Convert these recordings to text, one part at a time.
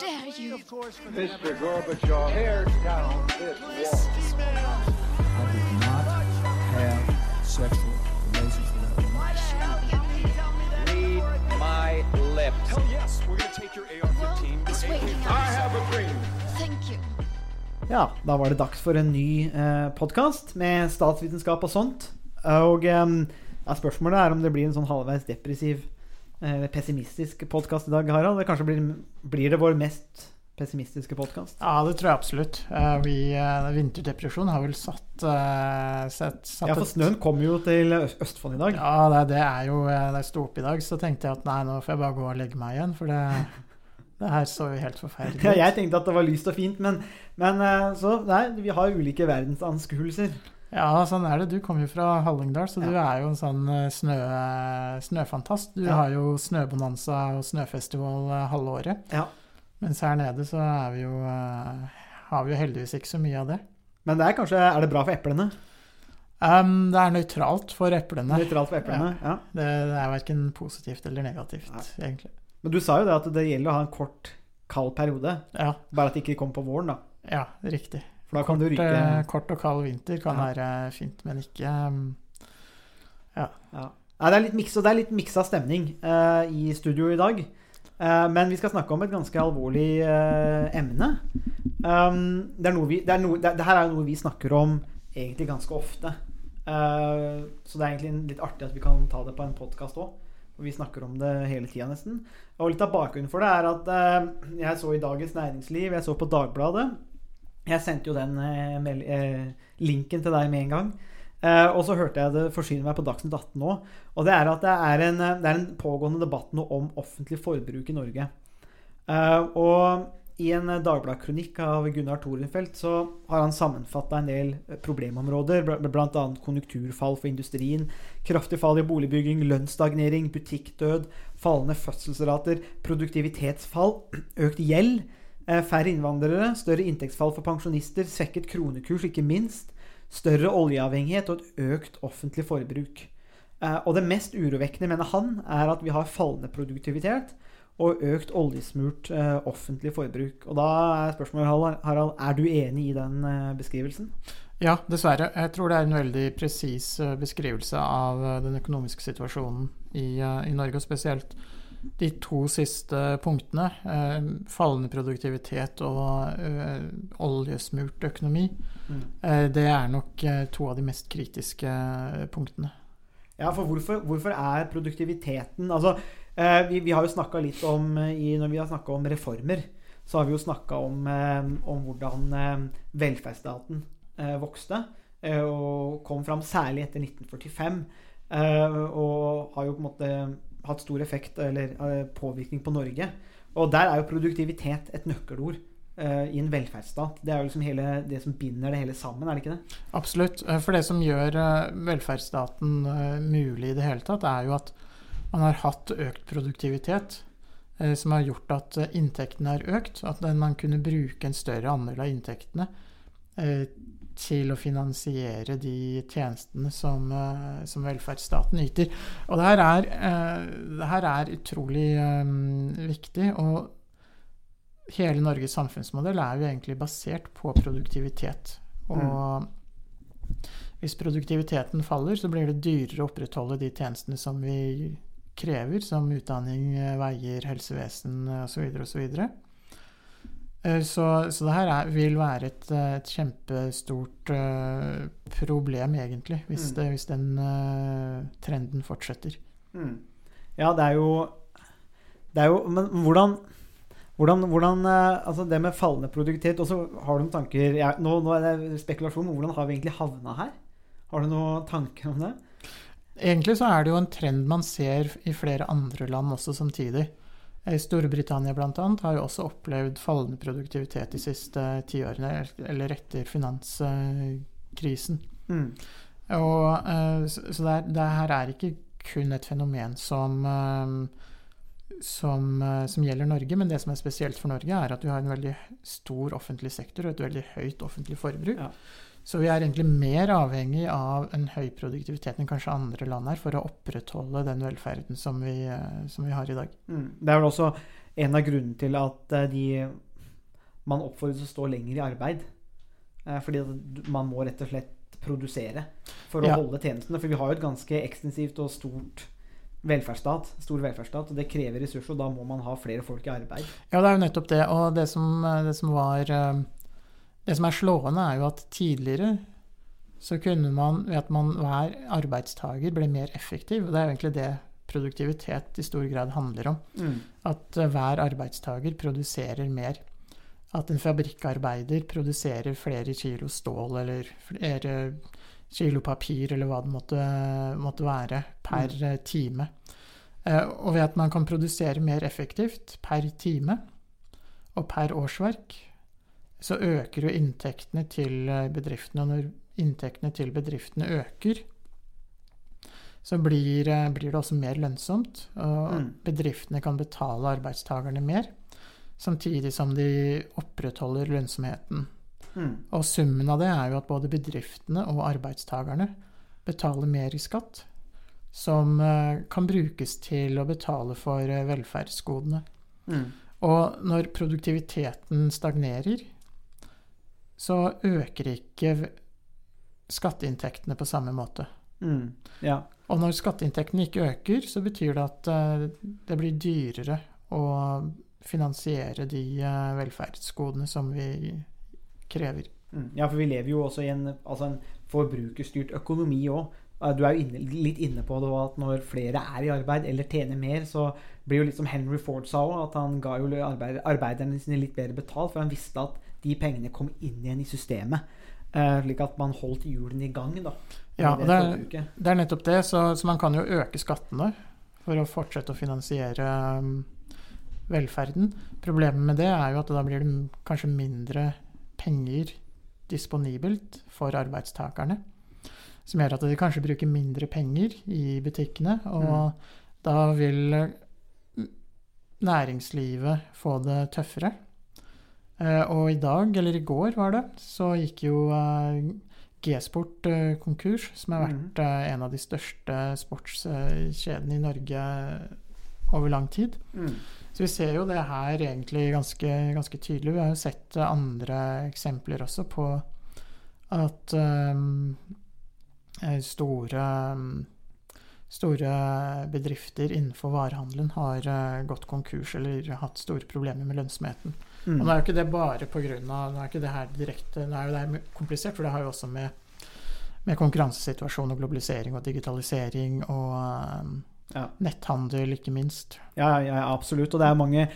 dare you? Mr. Gorbachev, tear down this wall. I did not have sexual relations with that woman. Read my lips. Hell yes, we're gonna take your AR-15. It's waking I have a dream. Thank you. Ja, da var det dags for en ny eh, podkast med statsvitenskap og sånt. Og eh, spørsmålet er om det blir en sånn halvveis depressiv, pessimistisk podkast i dag, Harald. Det kanskje blir, blir det vår mest pessimistiske podkast? Ja, det tror jeg absolutt. Eh, vi, eh, vinterdepresjon har vel satt, eh, sett, satt Ja, for snøen kommer jo til Østfold i dag. Ja, det, det er jo Det Da jeg sto opp i dag, så tenkte jeg at nei, nå får jeg bare gå og legge meg igjen, for det, det her så jo helt forferdelig Ja, jeg tenkte at det var lyst og fint, men, men eh, så nei, vi har ulike verdensanskuelser. Ja, sånn er det. Du kommer jo fra Hallingdal, så du er jo en sånn eh, snø, snøfantast. Du Ja. har jo snøbonanza og snøfestival eh, halve året. Ja. Mens her nede så vi jo eh, har vi jo heldigvis ikke så mye av det. Men det er kanskje Er det bra for eplene? Um, det er nøytralt for eplene. Nøytralt for eplene? Ja. Det, det er verken positivt eller negativt, Nei. egentlig. Men du sa jo det at det gjelder å ha en kort, kald periode. Ja, Bare at det ikke kommer på våren, da. ja riktig. For da kan du ryke kort og kald vinter kan Ja. være fint, men ikke ja. Ja. Nei, det er litt miksa, det er litt miksa stemning uh, i studio i dag. Uh, men vi skal snakke om et ganske alvorlig uh, emne. Um, det, er vi, det, er noe, det, det her er noe vi snakker om egentlig ganske ofte. Så det er egentlig litt artig at vi kan ta det på en podkast òg. Og vi snakker om det hele tida, nesten. Og litt av bakgrunnen for det er at jeg så i Dagens Næringsliv, jeg så på Dagbladet. Jeg sendte jo den eh, eh, linken til deg med en gang. Eh, og så hørte jeg det forsyne meg på Dagsnytt 18 nå. Og det er at det er en, eh, det er en pågående debatt nå om offentlig forbruk i Norge. Eh, og i en eh, Dagbladet-kronikk av Gunnar Thorenfeldt så har han sammenfatta en del problemområder, bl- bl.a. konjunkturfall for industrien, kraftig fall i boligbygging, lønnsstagnering, butikkdød, fallende fødselsrater, produktivitetsfall, økt gjeld, færre innvandrere, større inntektsfall for pensjonister, svekket kronekurs, ikke minst, større oljeavhengighet og et økt offentlig forbruk. Eh, Og det mest urovekkende, mener han, er at vi har fallende produktivitet og økt oljesmurt eh, offentlig forbruk. Og da er spørsmålet, Harald, er du enig i den eh, beskrivelsen? Ja, dessverre. Jeg tror det er en veldig presis eh, beskrivelse av eh, den økonomiske situasjonen i, eh, i Norge, og spesielt de to siste punktene. eh, Fallende produktivitet og eh, oljesmurt økonomi. Mm. Eh, Det er nok to av de mest kritiske punktene. Ja, for hvorfor, hvorfor er produktiviteten Altså, eh, vi, vi har jo snakka litt om i, Når vi har snakka om reformer, så har vi jo snakka om, om hvordan velferdsstaten eh, vokste. Og kom fram særlig etter 1945. Eh, og har jo på en måte hatt stor effekt, eller eh, påvirkning på Norge. Og der er jo produktivitet et nøkkelord eh, i en velferdsstat. Det er jo liksom hele, det som binder det hele sammen, er det ikke det? Absolutt. Eh, For det som gjør velferdsstaten mulig i det hele tatt, er jo at man har hatt økt produktivitet. Som har gjort at inntektene har økt. At man kunne bruke en større andel av inntektene til å finansiere de tjenestene som, eh, som velferdsstaten yter. Og det her er, eh, det her er utrolig eh, viktig. og hele Norges samfunnsmodell er jo egentlig basert på produktivitet. Og hvis produktiviteten faller, så blir det dyrere å opprettholde de tjenestene som vi krever, som utdanning, veier, helsevesen osv. osv. Så, så det her er, vil være et, eh, et kjempestort uh, problem, egentlig, hvis, Mm. det, hvis den uh, trenden fortsetter. Mm. Ja, det er jo Det er jo Men hvordan hvordan, hvordan eh, Altså det med fallende produktivitet Og så har du noen tanker ja, nå, nå er det spekulasjon, men hvordan har vi egentlig havna her? Har du noen tanker om det? Egentlig så er det jo en trend man ser i flere andre land også samtidig. Eh, Storbritannia bl.a. har jo også opplevd fallende produktivitet de siste tiårene, eller etter finanskrisen. Mm. Og, eh, så det, er, det her er ikke kun et fenomen som, eh, som, som gjelder Norge, men det som er spesielt for Norge, er at vi har en veldig stor offentlig sektor og et veldig høyt offentlig forbruk. Ja. Så vi er egentlig mer avhengig av en høy produktivitet enn kanskje andre land er, for å opprettholde den velferden som vi, eh, som vi har i dag. Mm. Det er vel også en av grunnene til at eh, de man oppfordres til å stå lenger i arbeid. Eh, fordi man må rett og slett produsere for å Ja. holde tjenestene. For vi har jo et ganske ekstensivt og stort velferdsstat, stor velferdsstat, og det krever ressurser, og da må man ha flere folk i arbeid. Ja, det er jo nettopp det. Og det som, det som var Det som er slående, er jo at tidligere så kunne man ved at man hver arbeidstaker ble mer effektiv. Og det er jo egentlig det produktivitet i stor grad handler om. At eh, hver arbeidstaker produserer mer. At en fabrikkarbeider produserer flere kilo stål eller flere kilo papir eller hva det måtte, måtte være per mm. time. Eh, Og ved at man kan produsere mer effektivt per time og per årsverk, så øker jo inntektene til eh, bedriftene. Og når inntektene til bedriftene øker, så blir, eh, blir det også mer lønnsomt. Og Mm. bedriftene kan betale arbeidstakerne mer, samtidig som de opprettholder lønnsomheten. Mm. Og summen av det er jo at både bedriftene og arbeidstakerne betaler mer i skatt, som eh, kan brukes til å betale for velferdsgodene. Mm. Og når produktiviteten stagnerer, så øker ikke skatteinntektene på samme måte. Mm. Ja. Og når skatteinntektene ikke øker, så betyr det at eh, det blir dyrere å finansiere de eh, velferdsgodene som vi krever. Mm. ja, for vi lever jo også i en, altså en forbrukerstyrt økonomi òg. Du er jo inne, litt inne på det at når flere er i arbeid eller tjener mer, så blir jo litt som Henry Ford sa òg, at han ga jo arbeid, arbeiderne sine litt bedre betalt, for han visste at de pengene kom inn igjen i systemet. eh, slik at man holdt hjulene i gang, da. Ja, det, det er, det er nettopp det, så, så man kan jo øke skattene for å fortsette å finansiere um, velferden. Problemet med det er jo at da blir det kanskje mindre penger disponibelt for arbeidstakerne. Som gjør at de kanskje bruker mindre penger i butikkene, og da vil eh, næringslivet få det tøffere. Eh, og i dag, eller i går var det, så gikk jo eh, G-sport eh, konkurs, som har vært mm. en av de største sportskjedene i Norge over lang tid. Mm. Så vi ser jo det her egentlig ganske, ganske tydelig. Vi har jo sett andre eksempler også på at um, store Store bedrifter innenfor varehandelen har gått konkurs eller hatt store problemer med lønnsomheten. Mm. Og nå er jo ikke det bare av Nå er ikke det her direkte Nå er jo det komplisert, for det har jo også med, med konkurransesituasjon og globalisering og digitalisering og um, Ja. netthandel, ikke minst. Ja, ja, absolutt. Og det er mange,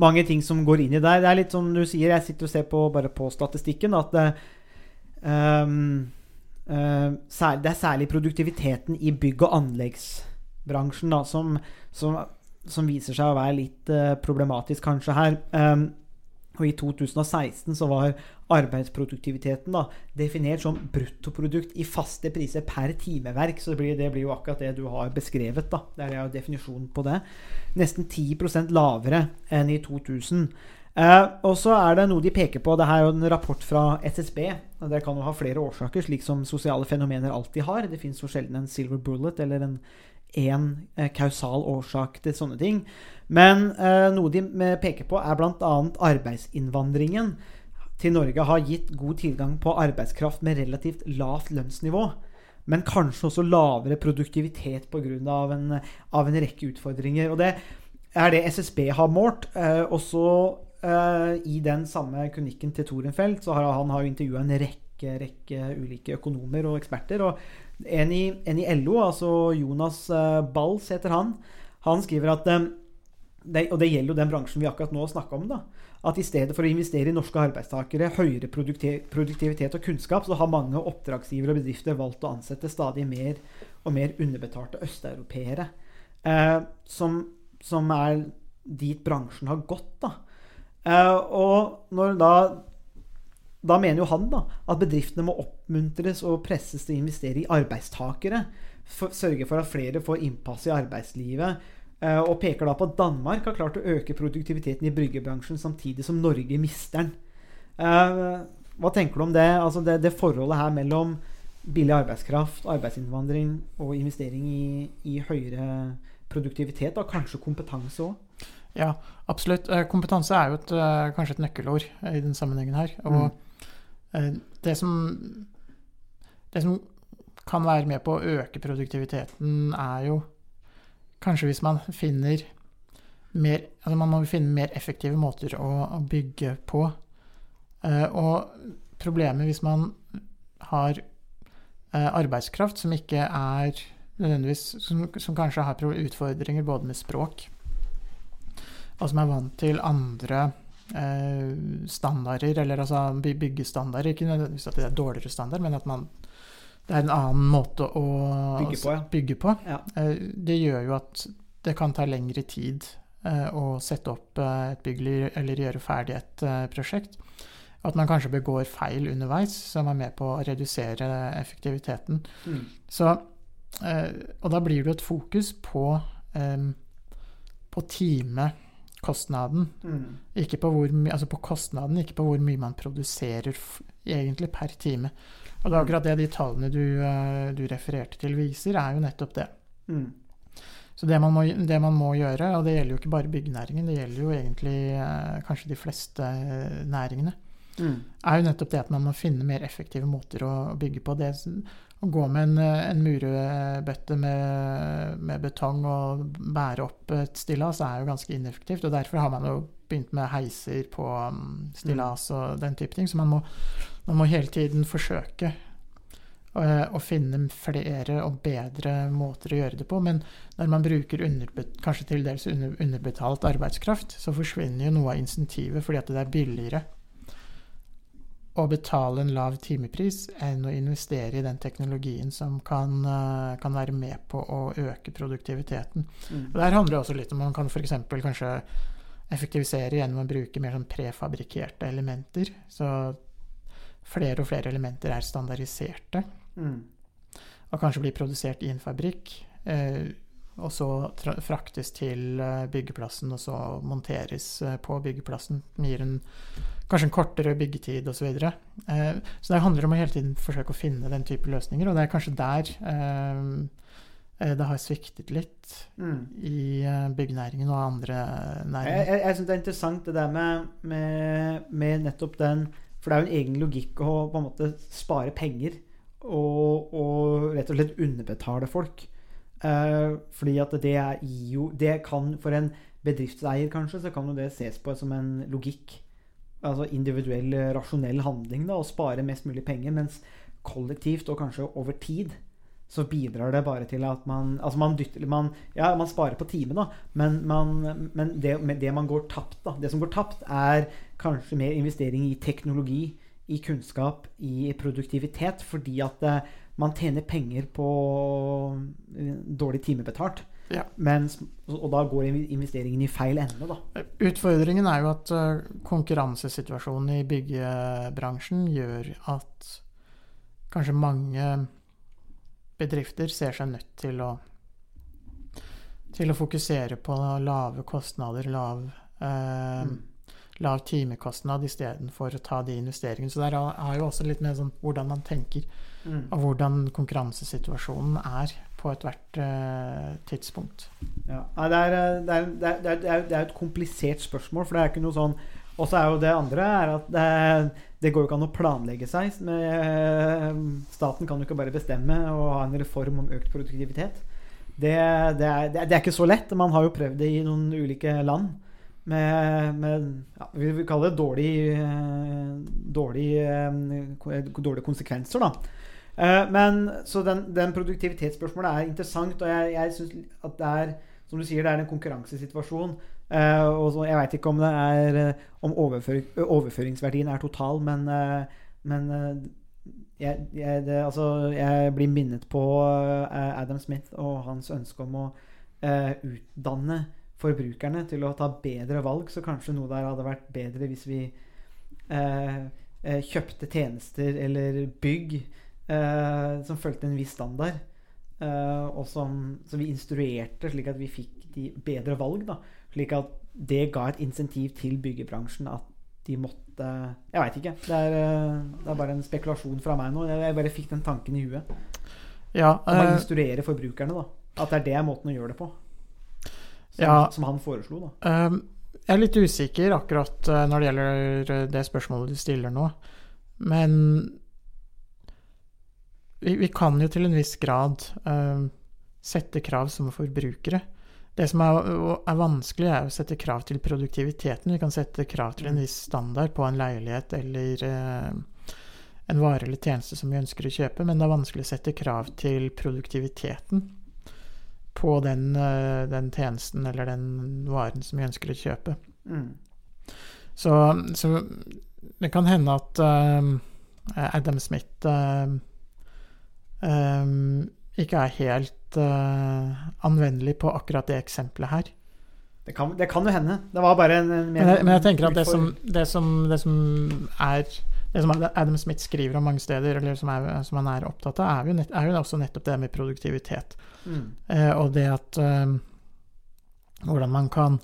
mange ting som går inn i der. Det er litt som du sier, jeg sitter og ser på, bare på statistikken, at det, um, uh, sær- det er særlig produktiviteten i bygg- og anleggsbransjen da, som, som, som viser seg å være litt uh, problematisk kanskje her. Ehm, og i 2016 så var arbeidsproduktiviteten da, definert som bruttoprodukt i faste priser per timeverk. Så det blir, det blir jo akkurat det du har beskrevet. da. Det er jo definisjonen på det. Nesten 10% lavere enn i 2000. Eh, og så er det noe de peker på. Det her er jo en rapport fra SSB. og Det kan jo ha flere årsaker, slik som sosiale fenomener alltid har. Det fins jo sjelden en silver bullet eller en én eh, kausal årsak til sånne ting. Men eh, noe de eh, peker på, er bl.a. arbeidsinnvandringen til Norge har gitt god tilgang på arbeidskraft med relativt lavt lønnsnivå. Men kanskje også lavere produktivitet pga. En, av en rekke utfordringer. Og det er det SSB har målt. Eh, også eh, i den samme kronikken til Thorenfeldt så har han har intervjua en rekke, rekke ulike økonomer og eksperter. Og en i, en i LO, altså Jonas eh, Bals heter han, han skriver at eh, det, Og det gjelder jo den bransjen vi akkurat nå snakka om. da, At i stedet for å investere i norske arbeidstakere, høyere produktivitet og kunnskap, så har mange oppdragsgivere og bedrifter valgt å ansette stadig mer og mer underbetalte østeuropeere. Eh, som, som er dit bransjen har gått, da. Eh, og når da da mener jo han da at bedriftene må oppmuntres og presses til å investere i arbeidstakere. For, sørge for at flere får innpass i arbeidslivet. eh, og peker da på at Danmark har klart å øke produktiviteten i bryggebransjen samtidig som Norge mister den. Eh, hva tenker du om det? Altså det, det forholdet her mellom billig arbeidskraft, arbeidsinnvandring og investering i, i høyere produktivitet, og kanskje kompetanse òg? Ja, absolutt. Eh, Kompetanse er jo et, kanskje et nøkkelord i den sammenhengen her. Og eh, det som Det som kan være med på å øke produktiviteten, er jo kanskje hvis man finner mer Altså man må finne mer effektive måter å, å bygge på. Eh, og problemet hvis man har eh, arbeidskraft som ikke er nødvendigvis Som, som kanskje har utfordringer både med språk og som er vant til andre eh, standarder, eller altså byggestandarder. Ikke nødvendigvis at det er dårligere standard, men at man, det er en annen måte å Bygge på, ja. bygge på. Ja. Eh, det gjør jo at det kan ta lengre tid eh, å sette opp eh, et bygg eller- gjøre ferdig et eh, prosjekt. At man kanskje begår feil underveis, som er med på å redusere effektiviteten. Mm. Så, eh, og da blir det et fokus på, eh, på timekostnaden. Mm. Ikke på, hvor, my- altså på kostnaden, ikke på hvor mye man produserer egentlig per time. Og det er akkurat det de tallene du, eh, du refererte til viser, er jo nettopp det. Mm. Så det man, må, det man må gjøre, og det gjelder jo ikke bare byggenæringen, det gjelder jo egentlig eh, kanskje de fleste eh, næringene, Mm. er jo nettopp det at man må finne mer effektive måter å bygge på. Det, å gå med en, eh, en murebøtte med, med betong og bære opp et stillas er jo ganske ineffektivt. og Derfor har man jo begynt med heiser på um, stillas og den type ting. Så man må, man må hele tiden forsøke å, å finne flere og bedre måter å gjøre det på. Men når man bruker kanskje til dels under underbetalt arbeidskraft, så forsvinner jo noe av insentivet fordi at det er billigere å betale en lav timepris enn å investere i den teknologien som kan, eh, kan være med på å øke produktiviteten. Mm. Og Der handler det også litt om man kan f.eks. kanskje effektivisere gjennom å bruke mer sånn prefabrikkerte elementer. Så flere og flere elementer er standardiserte Mm. og kanskje blir produsert i en fabrikk. Eh, og så fraktes til eh, byggeplassen, og så monteres eh, på byggeplassen. Gir en, kanskje en kortere byggetid osv. Så, videre. eh, så det handler om å hele tiden forsøke å finne den type løsninger, og det er kanskje der det har sviktet litt Mm. i byggenæringen og andre Jeg, næringer. jeg, jeg syns det er interessant det der med, med, med nettopp den For det er jo en egen logikk å på en måte spare penger og, og rett og slett underbetale folk. Eh, fordi at det er jo Det kan for en bedriftseier, kanskje, så kan jo det ses på som en logikk. Altså individuell, eh, rasjonell handling, da, å spare mest mulig penger. Mens kollektivt, og kanskje over tid, så bidrar det bare til at man Altså man dytter man, Ja, man sparer på time, da, men, man, men det, det man går tapt, da Det som går tapt, er kanskje mer investering i teknologi, i kunnskap, i produktivitet, fordi at eh, man tjener penger på dårlig timebetalt. Ja. Mens, og da går investeringen i feil ende, da. Utfordringen er jo at eh, konkurransesituasjonen i byggebransjen gjør at kanskje mange bedrifter ser seg nødt til å til å fokusere på lave kostnader, lav, eh, Mm. lav timekostnad istedenfor å ta de investeringene. Så det er jo også litt mer sånn hvordan man tenker, Mm. og hvordan konkurransesituasjonen er på ethvert uh, tidspunkt. Ja. Nei, det, er, det, er, det, er, det, er, et komplisert spørsmål, for det er ikke noe sånn Og så er jo det andre at det, går jo ikke an å planlegge seg. Med, staten kan jo ikke bare bestemme og ha en reform om økt produktivitet. Det, er, ikke så lett. Man har jo prøvd det i noen ulike land. Med, med ja, vi vil kalle det dårlig, eh, dårlig, eh, dårlige konsekvenser, da. Eh, Men så den, den produktivitetsspørsmålet er interessant, og jeg, jeg syns at det er som du sier, det er en konkurransesituasjon. Uh, og jeg veit ikke om det er eh, om overføring, overføringsverdien er total, men, uh, men uh, jeg, jeg, det, altså, jeg blir minnet på Adam Smith og hans ønske om å utdanne forbrukerne til å ta bedre valg. Så kanskje noe der hadde vært bedre hvis vi kjøpte tjenester eller bygg eh, som fulgte en viss standard. eh, og som, som vi instruerte, slik at vi fikk de bedre valg. Da. Slik at det ga et insentiv til byggebransjen at de måtte Jeg veit ikke. Det er, eh, det er bare en spekulasjon fra meg nå. Jeg, bare fikk den tanken i huet. Ja, Om å eh, instruere forbrukerne, da. At det er det måten å gjøre det på. som, Ja. som han foreslo, da. Um, jeg er litt usikker akkurat uh, når det gjelder det spørsmålet du stiller nå. Men vi, vi kan jo til en viss grad uh, sette krav som forbrukere. Det som er, er vanskelig, er å sette krav til produktiviteten. Vi kan sette krav til en viss standard på en leilighet eller uh, en vare eller tjeneste som vi ønsker å kjøpe, men det er vanskelig å sette krav til produktiviteten på den, uh, den tjenesten eller den varen som vi ønsker å kjøpe. Mm. Så, så det kan hende at Adam Smith ikke er helt uh, anvendelig på akkurat det eksempelet her. Det, kan, det kan jo hende. Det var bare en, en Men jeg, men jeg tenker at det som, det som, det som er det som Adam Smith skriver om mange steder, eller som, er, som han er opptatt av, er jo, nett, er jo også nettopp det med produktivitet. mm. Eh, og det at eh, Hvordan man kan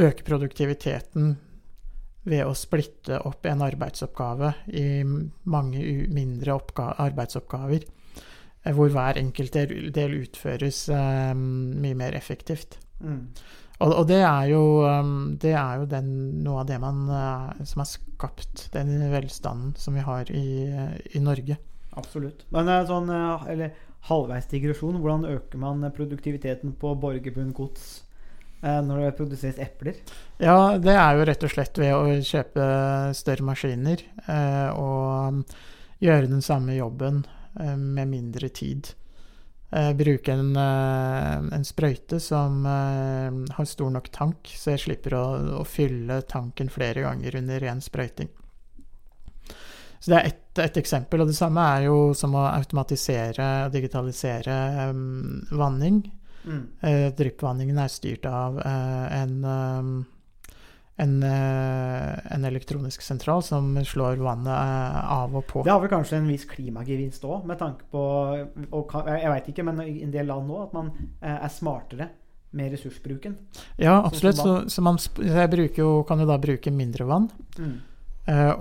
øke produktiviteten ved å splitte opp en arbeidsoppgave i mange mindre arbeidsoppgaver, eh, hvor hver enkelt del, utføres eh, mye mer effektivt. Mm. Og, og det er jo, um, det er jo den, noe av det man, eh, som har skapt den velstanden som vi har i, eh, i Norge. Absolutt. Men eh, sånn eh, eller halvveis digresjon, hvordan øker man produktiviteten på Borgerbund gods eh, når det produseres epler? Ja, det er jo rett og slett ved å kjøpe større maskiner eh, og um, gjøre den samme jobben eh, med mindre tid. Eh, bruke en, eh, en sprøyte som eh, har stor nok tank, så jeg slipper å, å fylle tanken flere ganger under ren sprøyting. Så det er ett et eksempel. Og det samme er jo som å automatisere og digitalisere eh, vanning. Mm. Eh, dryppvanningen er styrt av eh, en, eh, en, eh, en elektronisk sentral som slår vannet eh, av og på. Det har vel kanskje en viss klimagevinst òg, med tanke på og Jeg veit ikke, men i en del land nå at man eh, er smartere med ressursbruken. Ja, absolutt. Så, så man, jeg jo, kan jo da bruke mindre vann. Mm.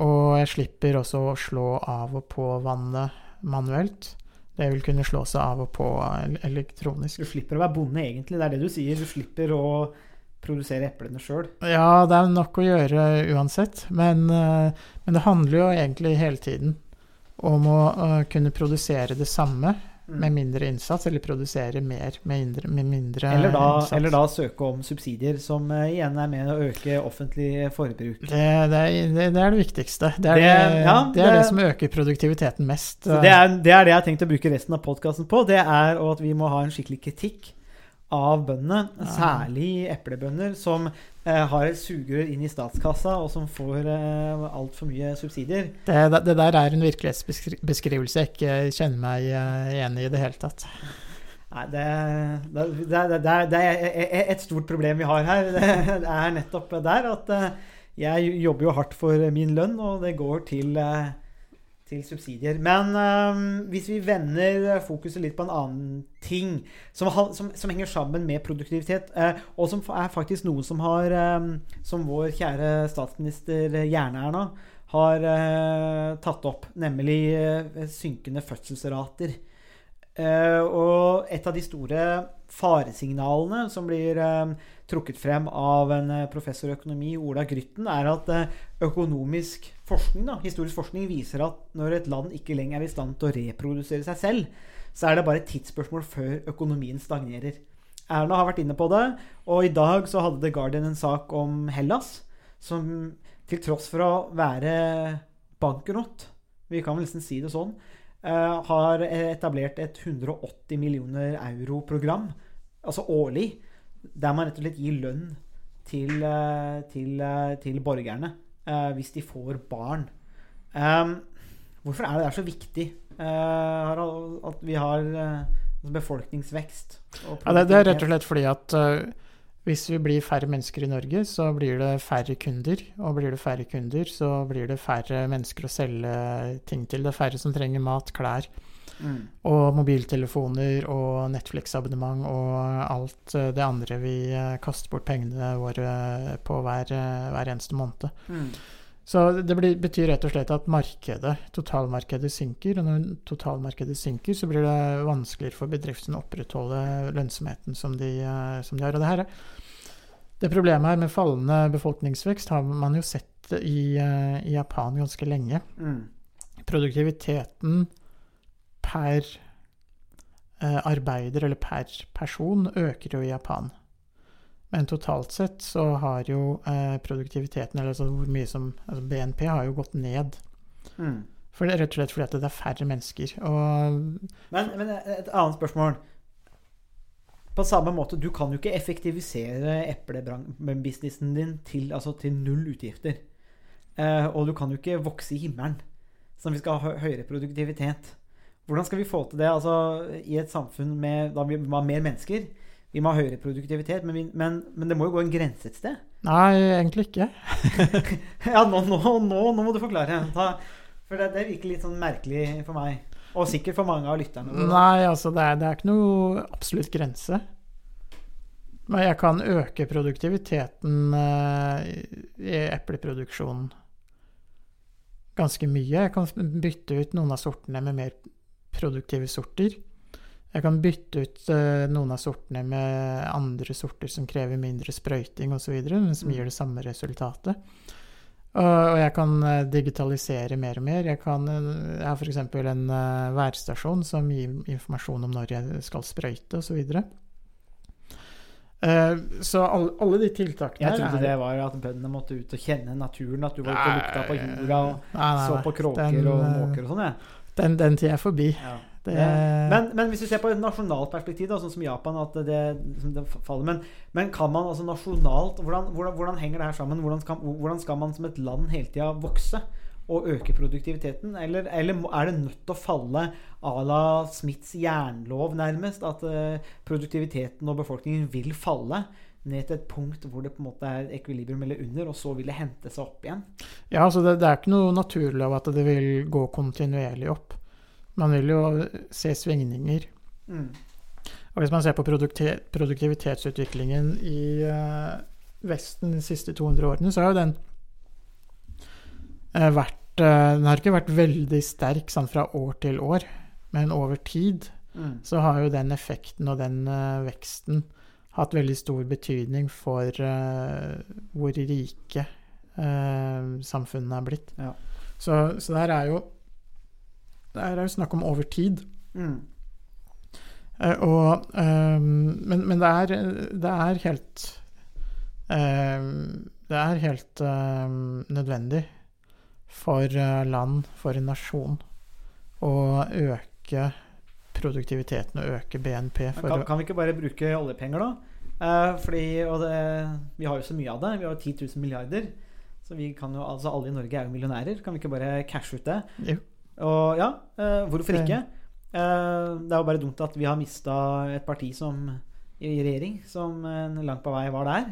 Og jeg slipper også å slå av og på vannet manuelt. Det vil kunne slå seg av og på elektronisk. Du slipper å være bonde, egentlig. Det er det du sier. Du slipper å produsere eplene sjøl. Ja, det er nok å gjøre uansett, men, eh, men det handler jo egentlig hele tiden om å kunne produsere det samme med mindre innsats, eller produsere mer med mindre, med mindre Eller da, innsats. eller da søke om subsidier, som eh, igjen er med å øke offentlig forbruk. Det, det, er, det, det er det viktigste. Det er det, ja, det, er det det- som øker produktiviteten mest. Det, er, det er det jeg har tenkt å bruke resten av podkasten på. Det er at vi må ha en skikkelig kritikk av bøndene, særlig eplebønder, som eh, har sugerør inn i statskassa, og som får eh, altfor mye subsidier. Det, det, der er en virkelighetsbeskrivelse jeg ikke kjenner meg enig igjen i i det hele tatt. Nei, det, det, det, er- er et stort problem vi har her. Det er nettopp der at eh, jeg jobber jo hardt for min lønn, og det går til, eh, til subsidier. Men eh, hvis vi vender fokuset litt på en annen ting som, som, som henger sammen med produktivitet, eh, og som er faktisk noe som har eh, Som vår kjære statsminister Jern-Erna har eh, tatt opp, nemlig eh, synkende fødselsrater. Eh, og et av de store faresignalene som blir eh, trukket frem av en eh, professor i økonomi, Ola Grytten, er at eh, økonomisk forskning, da, historisk forskning viser at når et land ikke lenger er i stand til å reprodusere seg selv, så er det bare et tidsspørsmål før økonomien stagnerer. Erna har vært inne på det, og i dag så hadde The Guardian en sak om Hellas, som til tross for å være bankerott, vi kan vel nesten si det sånn, eh, har etablert et 180 millioner euro-program, altså årlig, der man rett og slett gir lønn til, eh, til, eh, til borgerne eh, hvis de får barn. Em, hvorfor er det der så viktig Harald, at vi har eh, befolkningsvekst? Ja, det, det er rett og slett fordi at hvis vi blir færre mennesker i Norge, så blir det færre kunder. Og blir det færre kunder, så blir det færre mennesker å selge ting til. Det er færre som trenger mat, klær Mm. og mobiltelefoner og Netflix-abonnement og alt eh, det andre vi eh, kaster bort pengene våre på hver, eh, hver eneste måned. Mm. Så det blir, betyr rett og slett at markedet, totalmarkedet synker. Og når totalmarkedet synker, så blir det vanskeligere for bedriften å opprettholde lønnsomheten som de, som de har. Og det her er Det problemet her med fallende befolkningsvekst har man jo sett i, i Japan ganske lenge. Mm. Produktiviteten per eh, arbeider eller per person øker jo i Japan. Men totalt sett så har jo eh, produktiviteten, eller altså hvor mye som altså BNP, har jo gått ned. Mm. For det er rett og slett fordi at det er færre mennesker. Men, men et annet spørsmål. På samme måte, du kan jo ikke effektivisere eplebusinessen din til, altså til null utgifter. Eh, og du kan jo ikke vokse i himmelen. som vi skal ha høyere produktivitet. Hvordan skal vi få til det altså, i et samfunn med da vi må ha mer mennesker? Vi må ha høyere produktivitet, men, vi, men, men det må jo gå en grense et sted. Nei, egentlig ikke. Ja, nå, nå, nå, nå må du forklare. Ta, for det, det virker litt sånn merkelig for meg. Og sikkert for mange av lytterne. Nei, altså det er, det er ikke noe absolutt grense. Men jeg kan øke produktiviteten eh, i epleproduksjonen ganske mye. Jeg kan bytte ut noen av sortene med mer produktive sorter. Jeg kan bytte ut eh, noen av sortene med andre sorter som krever mindre sprøyting osv., men som Mm. gir det samme resultatet. Og, og jeg kan eh, digitalisere mer og mer. Jeg, kan, eh, jeg har f.eks. en uh, værstasjon som gir informasjon om når jeg skal sprøyte osv. Så, uh, så alle, alle de tiltakene Jeg trodde er, det var at bøndene måtte ut og kjenne naturen. At du var ute og lukta på jorda og Nei, nei, så på kråker Den, og måker og sånn. Ja. Den, den tida er forbi. Det, Men, men hvis du ser på et nasjonalt perspektiv, da, sånn som Japan at det, som det faller, men, men kan man altså nasjonalt hvordan, hvordan, hvordan henger det her sammen? Hvordan skal, hvordan skal man som et land hele tida vokse og øke produktiviteten? Eller, eller er det nødt til å falle à la Smiths jernlov, nærmest? At eh, produktiviteten og befolkningen vil falle ned til et punkt hvor det på en måte er et ekvilibrium eller under, og så vil det hente seg opp igjen? ja, altså det, det er ikke noe naturlig av at det vil gå kontinuerlig opp. Man vil jo se svingninger. Mm. Og hvis man ser på produktivitetsutviklingen i uh, Vesten de siste 200 årene, så har jo den uh, vært uh, Den har ikke vært veldig sterk sånn fra år til år, men over tid Mm. så har jo den effekten og den veksten hatt veldig stor betydning for eh, hvor rike eh, samfunnene er blitt. Ja. Så, så det her er jo Det her er jo snakk om over tid. Mm. Eh, og, um, men men det, er, det er helt ehm, Det er helt ehm, nødvendig for land, for en nasjon, å øke produktiviteten og øke BNP. Kan, kan vi ikke bare bruke oljepenger, da? Eh, fordi, det, Vi har jo så mye av det. Vi har jo 10 000 milliarder. Så vi kan jo, altså alle i Norge er jo millionærer. Kan vi ikke bare cashe ut det? Jo. Og ja, eh, hvorfor ikke? Eh, det er jo bare dumt at vi har mista et parti som i regjering, som eh, langt på vei var der.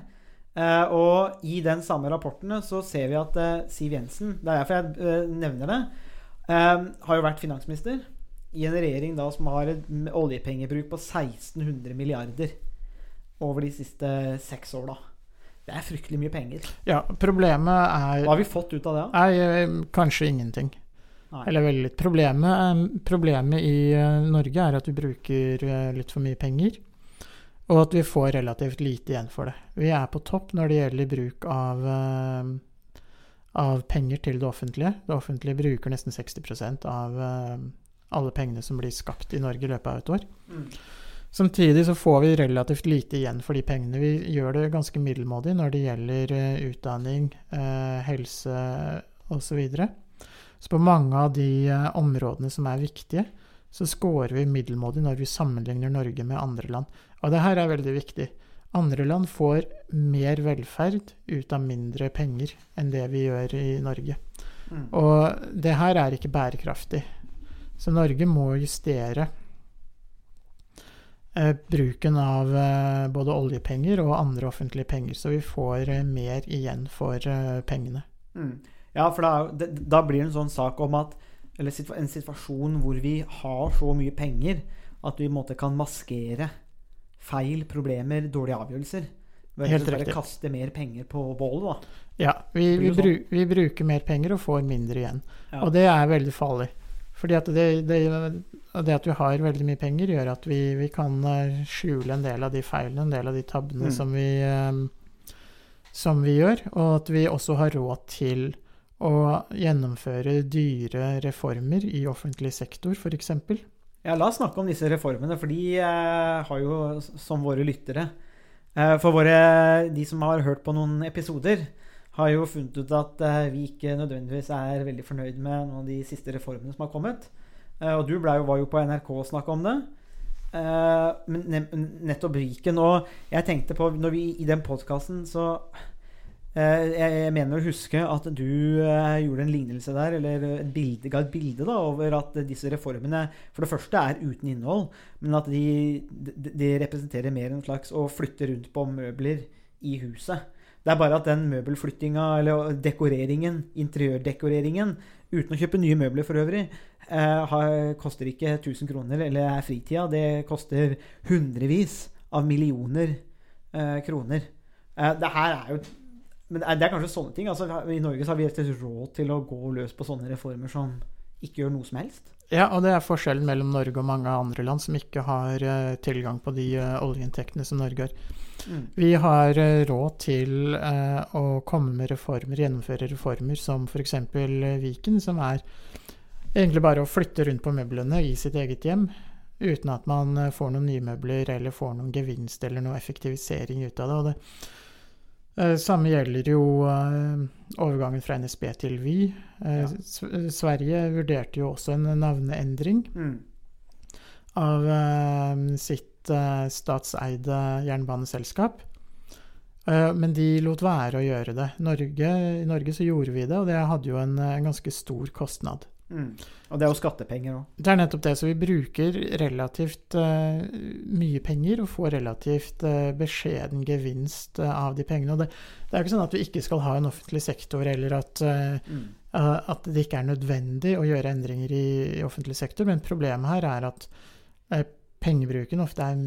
Uh, og i den samme rapporten så ser vi at uh, Siv Jensen, det er derfor jeg uh, nevner det, har jo vært finansminister i en regjering da som har en oljepengebruk på 1600 milliarder over de siste seks åra. Det er fryktelig mye penger. ja, problemet er Hva har vi fått ut av det? da? er eh, kanskje ingenting. Nei. Eller veldig litt. Problemet, er- problemet i eh, Norge er at vi bruker eh, litt for mye penger, og at vi får relativt lite igjen for det. Vi er på topp når det gjelder bruk av, eh, av penger til det offentlige. Det offentlige bruker nesten 60 av eh, alle pengene som blir skapt i Norge i løpet av et år. Mm. Samtidig så får vi relativt lite igjen for de pengene. Vi gjør det ganske middelmådig når det gjelder eh, utdanning, eh, helse osv. Så, videre. så på mange av de eh, områdene som er viktige, så scorer vi middelmådig når vi sammenligner Norge med andre land. Og det her er veldig viktig. Andre land får mer velferd ut av mindre penger enn det vi gjør i Norge. Mm. Og det her er ikke bærekraftig. Så Norge må justere eh, bruken av eh, både oljepenger og andre offentlige penger, så vi får eh, mer igjen for pengene. Mm. Ja, for da, da blir det en sånn sak om at Eller en situasjon hvor vi har så mye penger at vi i en måte kan maskere feil, problemer, dårlige avgjørelser. Ved Helt bare riktig. kaste mer penger på bålet, da. Ja, vi, vi, sånn. bru, vi bruker mer penger og får mindre igjen. Ja. Og det er veldig farlig. Fordi at det, det, det at vi har veldig mye penger, gjør at vi, vi kan eh, skjule en del av de feilene, en del av de tabbene Mm. som vi eh, som vi gjør, og at vi også har råd til å gjennomføre dyre reformer i offentlig sektor, f.eks. Ja, la oss snakke om disse reformene, for de eh, har jo som våre lyttere For våre, de som har hørt på noen episoder, har jo funnet ut at eh, vi ikke nødvendigvis er veldig fornøyd med noen av de siste reformene som har kommet. Eh, og du jo, var jo på NRK og snakka om det. Eh, men ne nettopp Viken. Og jeg tenkte på når vi, I den podkasten så jeg, mener å huske at du gjorde en lignelse der, eller et bilde, ga et bilde da, over at disse reformene for det første er uten innhold, men at de, de representerer mer en slags å flytte rundt på møbler i huset. Det er bare at den møbelflyttinga, eller dekoreringen, interiørdekoreringen, uten å kjøpe nye møbler for øvrig, eh, har, koster ikke 1000 kroner, eller er fritida. Det koster hundrevis av millioner eh, kroner. Eh, det her er jo Men det er, kanskje sånne ting. Altså, I Norge har vi rett og slett råd til å gå løs på sånne reformer som ikke gjør noe som helst. Ja, og det er forskjellen mellom Norge og mange andre land som ikke har eh, tilgang på de eh, oljeinntektene som Norge har. Vi har eh, råd til eh, å komme med reformer, gjennomføre reformer som f.eks. Viken, som er egentlig bare å flytte rundt på møblene i sitt eget hjem. Uten at man eh, får noen nye møbler eller får noen gevinst eller noe effektivisering ut av det. Og det eh, samme gjelder jo eh, overgangen fra NSB til Vy. Eh, Ja. Sverige vurderte jo også en navneendring Mm. av eh, sitt eh, statseide jernbaneselskap. Eh, men de lot være å gjøre det. Norge, I Norge så gjorde vi det, og det hadde jo en, en ganske stor kostnad. Mm. Og det er jo skattepenger òg. Det er nettopp det, så vi bruker relativt uh, mye penger og får relativt uh, beskjeden gevinst uh, av de pengene. Og det, det er jo ikke sånn at vi ikke skal ha en offentlig sektor, eller at, eh, Mm. eh, at det ikke er nødvendig å gjøre endringer i, i offentlig sektor, men problemet her er at eh, pengebruken ofte er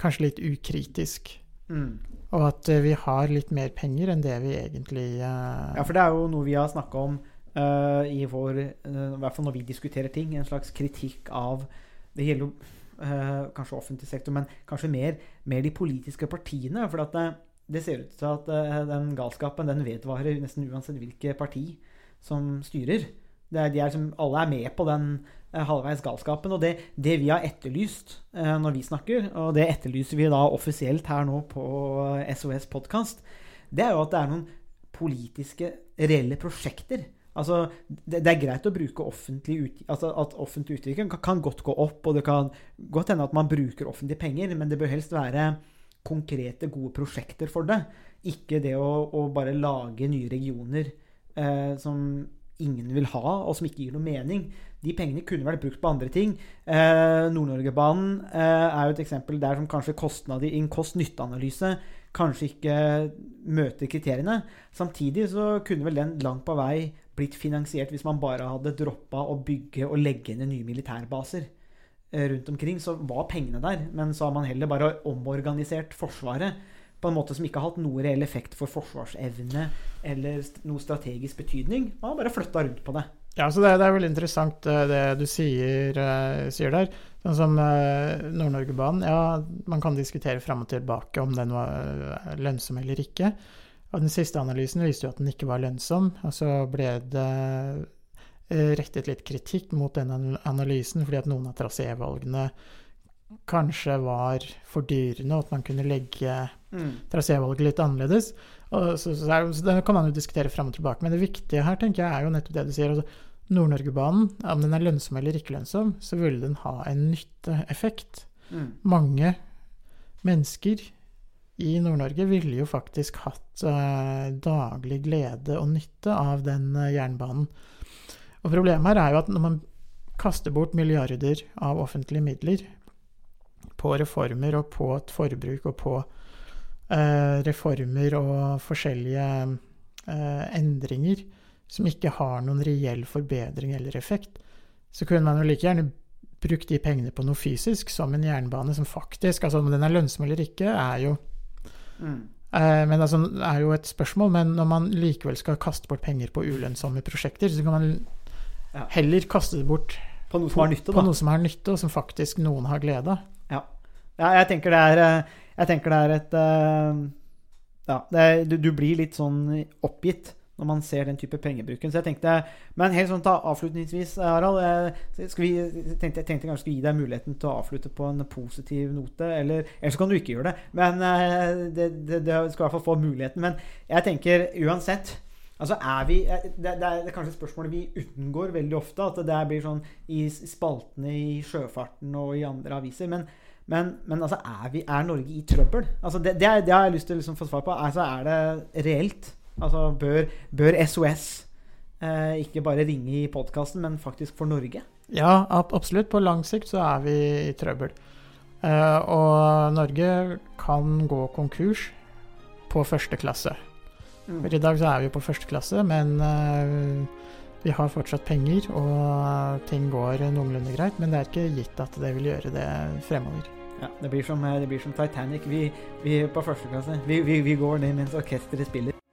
kanskje litt ukritisk. Mm. Og at eh, vi har litt mer penger enn det vi egentlig uh... Ja, for det er jo noe vi har snakka om uh, i vår uh, I hvert fall når vi diskuterer ting. En slags kritikk av Det gjelder jo kanskje offentlig sektor, men kanskje mer, mer de politiske partiene. For at det, det ser ut til at den galskapen den vedvarer nesten uansett hvilket parti som styrer. Det er, de er som, alle er med på den halvveis galskapen. Og det, det vi har etterlyst eh, når vi snakker, og det etterlyser vi da offisielt her nå på eh, SOS podkast, det er jo at det er noen politiske, reelle prosjekter. Altså, det, det er greit å bruke offentlig ut, altså at offentlig utvikling kan, kan godt gå opp, og det kan godt hende at man bruker offentlige penger, men det bør helst være konkrete, gode prosjekter for det. Ikke det å, å bare lage nye regioner eh, som ingen vil ha, og som ikke gir noe mening. De pengene kunne vært brukt på andre ting. Eh, Nord-Norgebanen eh, er jo et eksempel der som kanskje kostnad i en kost-nytte-analyse kanskje ikke møter kriteriene. Samtidig så kunne vel den langt på vei blitt finansiert hvis man bare hadde droppa å bygge og legge ned nye militærbaser eh, rundt omkring. Så var pengene der, men så har man heller bare omorganisert Forsvaret på en måte som ikke har hatt noe reell effekt for forsvarsevne eller noe strategisk betydning. Man har bare flytta rundt på det. Ja, så det, det er veldig interessant eh, det du sier, eh, sier der. Sånn som eh, Nord-Norgebanen. Ja, man kan diskutere fram og tilbake om den var lønnsom eller ikke. Og den siste analysen viste jo at den ikke var lønnsom. Og så ble det rettet litt kritikk mot den analysen fordi at noen av trasévalgene kanskje var fordyrende, og at man kunne legge trasévalget litt annerledes. Og så, så, er, så det kan man jo diskutere fram og tilbake. Men det viktige her tenker jeg er jo nettopp det du sier. Altså, Nord-Norgebanen, om den er lønnsom eller ikke lønnsom, så ville den ha en nytteeffekt. Mm. Mange mennesker i Nord-Norge ville jo faktisk hatt uh, daglig glede og nytte av den uh, jernbanen. Og problemet her er jo at når man kaster bort milliarder av offentlige midler på reformer og på et forbruk og på reformer og forskjellige eh, endringer som ikke har noen reell forbedring eller effekt, så kunne man jo like gjerne brukt de pengene på noe fysisk, som en jernbane som faktisk Altså om den er lønnsom eller ikke, er jo Mm. eh, men altså, er jo et spørsmål. Men når man likevel skal kaste bort penger på ulønnsomme prosjekter, så kan man heller kaste det bort På noe som har nytte, på da. noe som har nytte, og som faktisk noen har glede av. Ja, jeg tenker det er, eh, jeg tenker det er et, eh, Ja, er, du, du blir litt sånn oppgitt når man ser den type pengebruken. Så jeg tenkte Men helt sånn ta avslutningsvis, Harald. Jeg, skal vi, jeg tenkte, jeg tenkte kanskje skulle gi deg muligheten til å avslutte på en positiv note. Eller, eller så kan du ikke gjøre det. Men eh, det, det, det skal i hvert fall få muligheten. Men jeg tenker uansett Altså er vi, det, det er kanskje spørsmålet vi unngår veldig ofte. At det blir sånn i spaltene i sjøfarten og i andre aviser. Men, men, men altså, er, vi, er, Norge i trøbbel? Altså det, det, har jeg lyst til å liksom få svar på. Altså, er det reelt? Altså, bør, bør SOS eh, ikke bare ringe i podkasten, men faktisk for Norge? Ja, absolutt. På lang sikt så er vi i trøbbel. Eh, og Norge kan gå konkurs på første klasse. Mm. For I dag så er vi på første klasse, men eh, vi har fortsatt penger, og ting går noenlunde greit. Men det er ikke gitt at det vil gjøre det fremover. Ja, det blir som, det blir som Titanic. Vi, vi på første klasse. Vi, vi, vi går ned mens orkesteret spiller.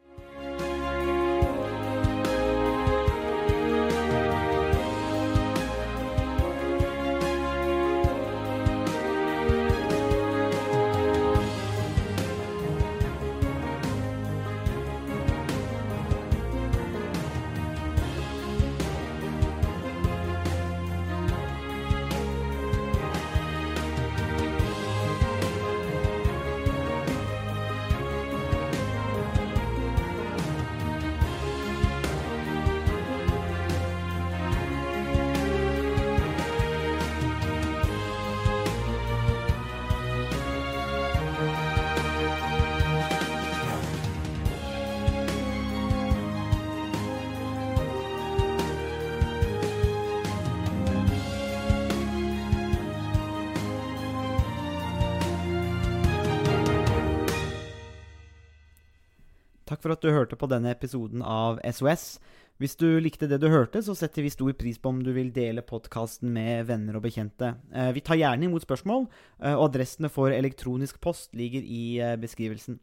Takk for at du hørte på denne episoden av SOS. Hvis du likte det du hørte, så setter vi stor pris på om du vil dele podkasten med venner og bekjente. Eh, vi tar gjerne imot spørsmål, eh, og adressene for elektronisk post ligger i eh, beskrivelsen.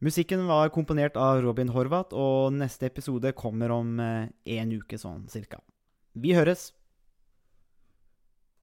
Musikken var komponert av Robin Horvath, og neste episode kommer om en uke sånn cirka. Vi høres!